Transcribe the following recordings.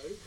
des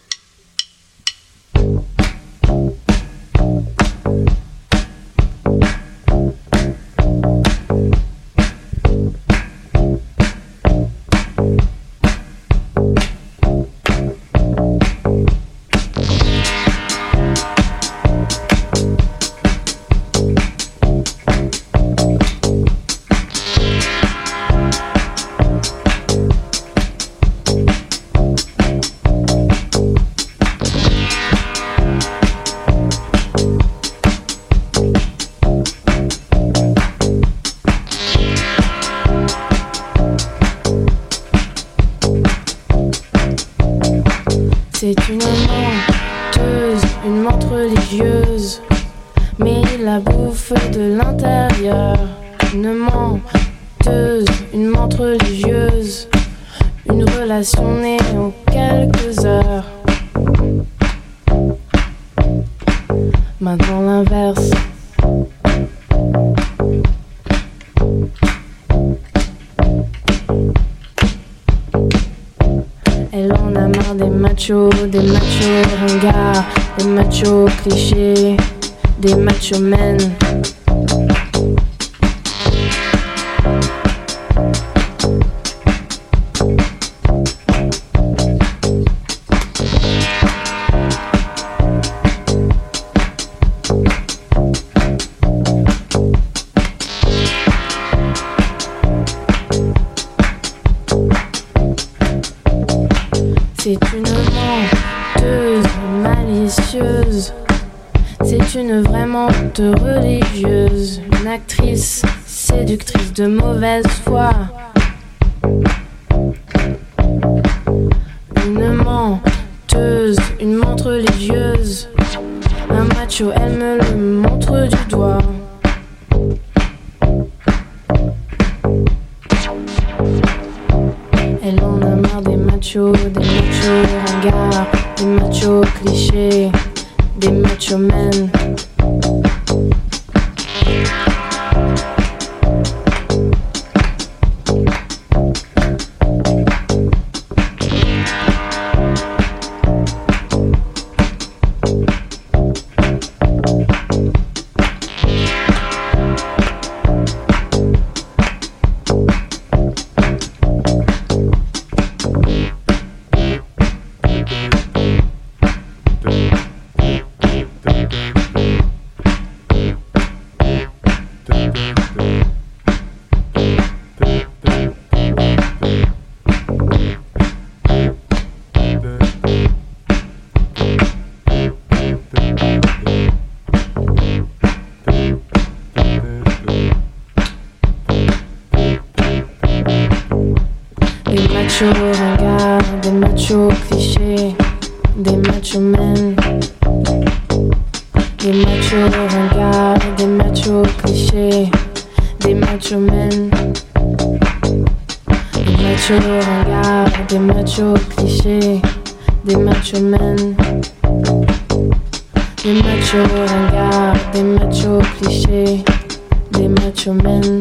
des machos men. Séductrice de mauvaise foi. Une menteuse, une montre religieuse. Un macho, elle me le montre du doigt. Elle en a marre des machos, des machos ringards, des machos clichés, des machos men. macho men, des machos ringards, des machos clichés, des machos men.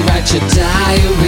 write your diary.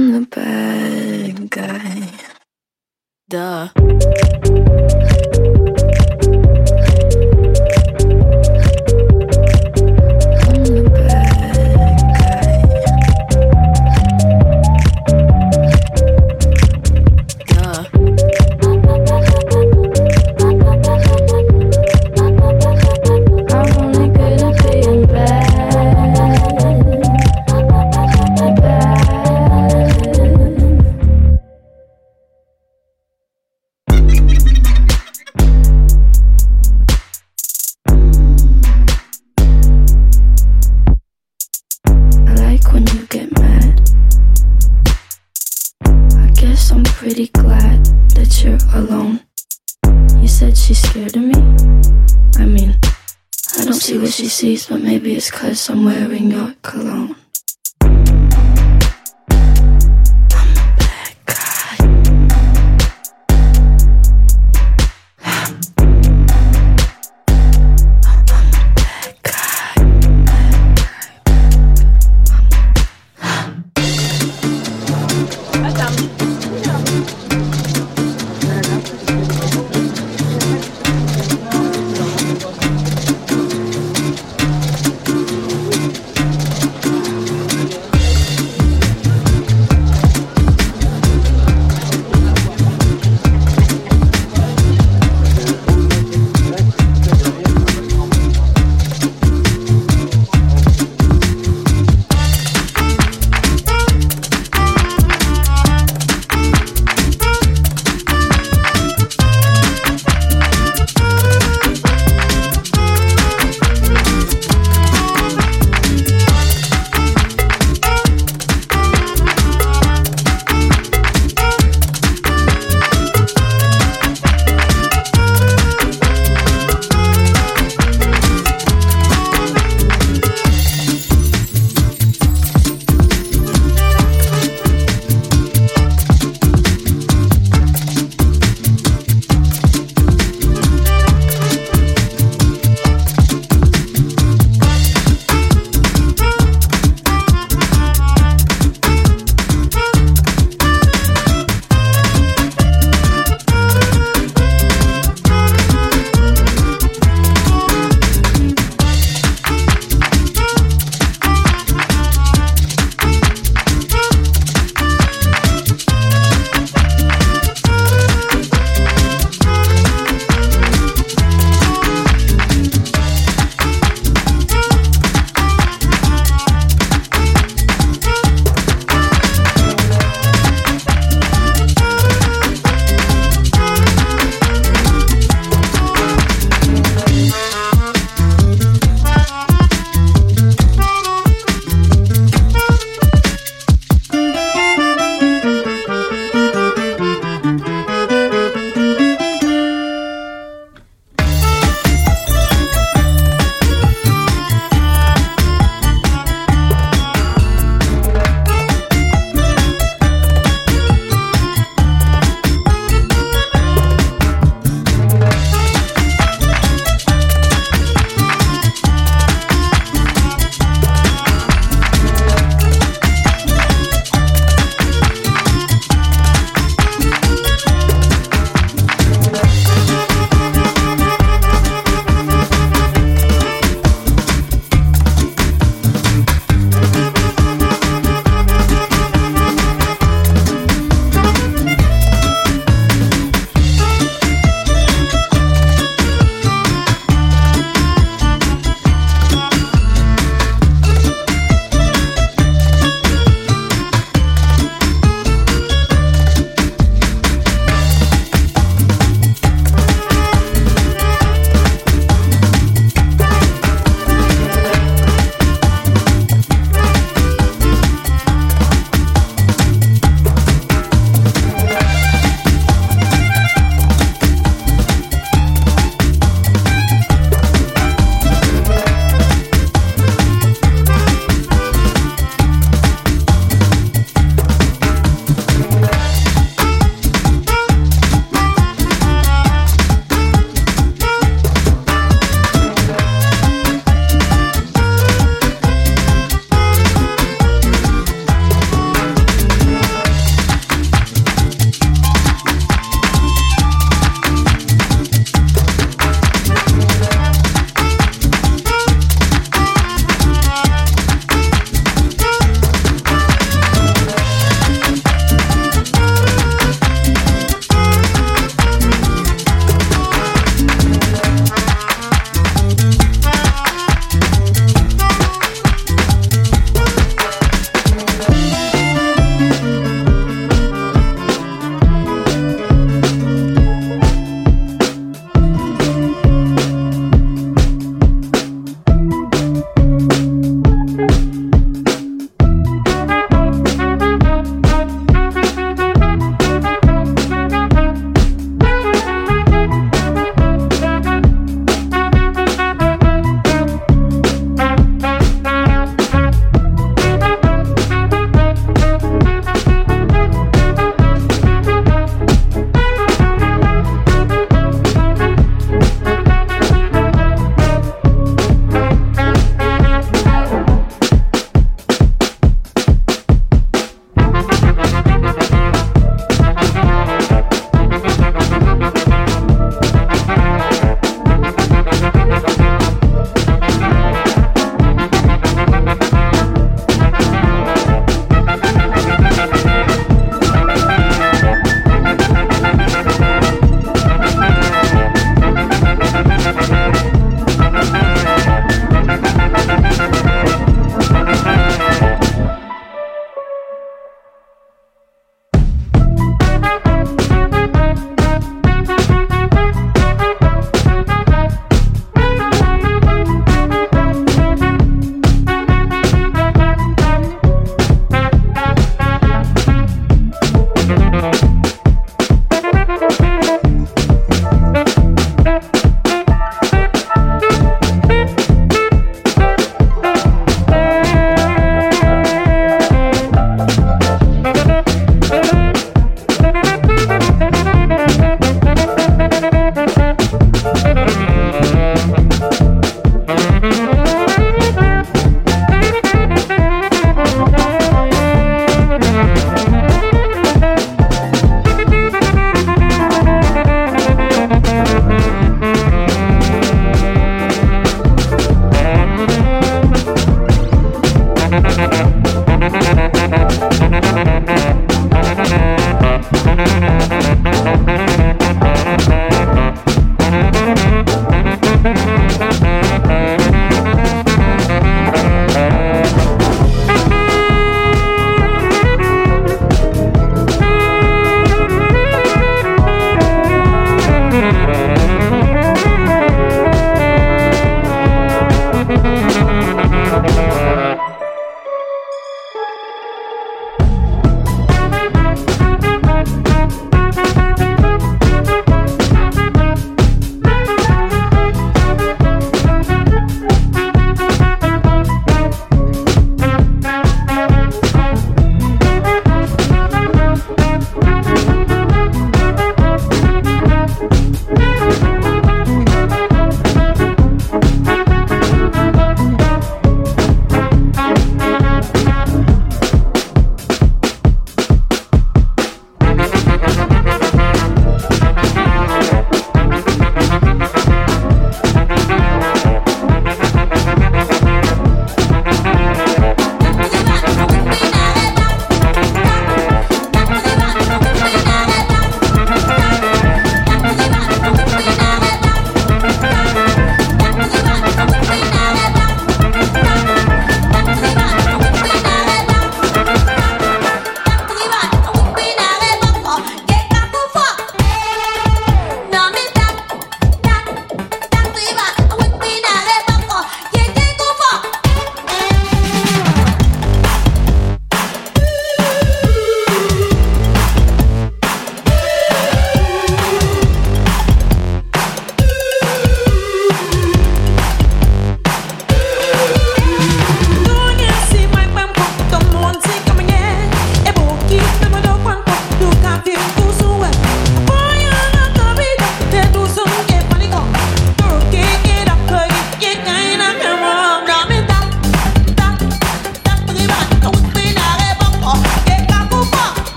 I'm the bad guy. Duh. cause I'm wearing your cologne.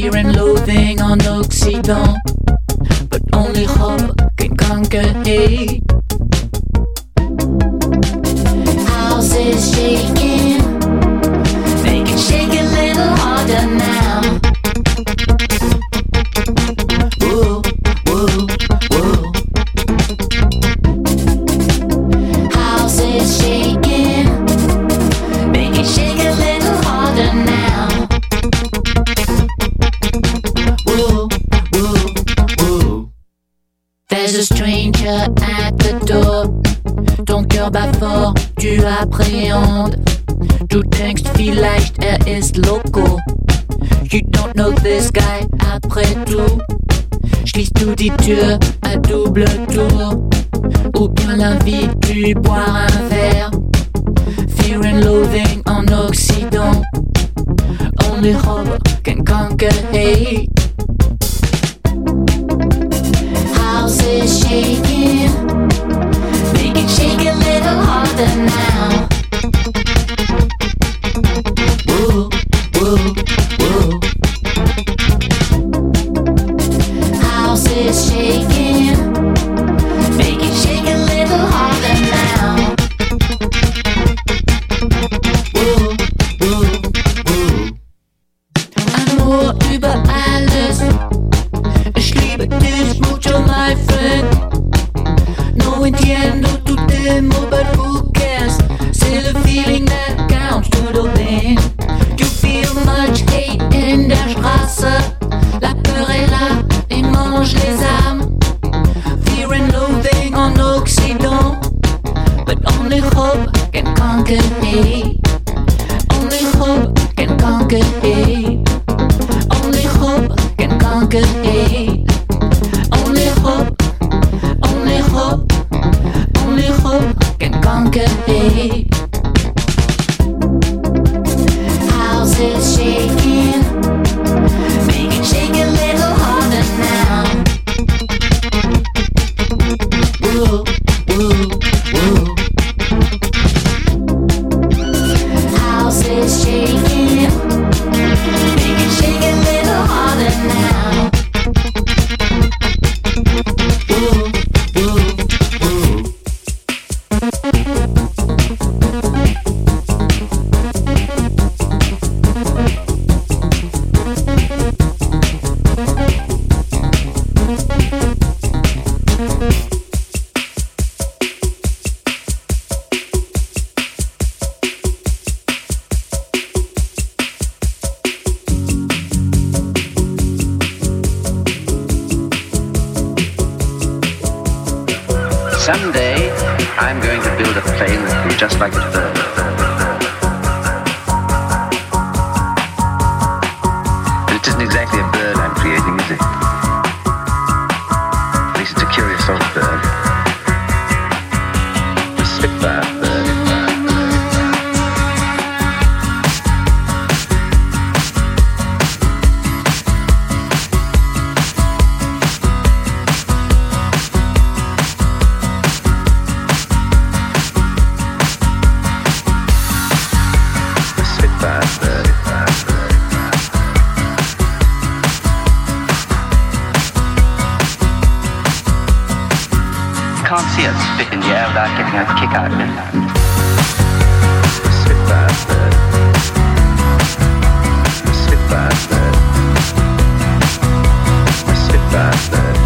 fear and loathing on Occident. But only hope can conquer hate. the sky après tout. J'glisse tout dit tu à double tour. Ou bien l'invite du boire un verre. Fear and loathing en Occident. Only hope can conquer hate. How's it shaped? hope can conquer me. Only hope can conquer me. kvalitetsfin jävla kickar. Slipper, slipper, slipper, slipper.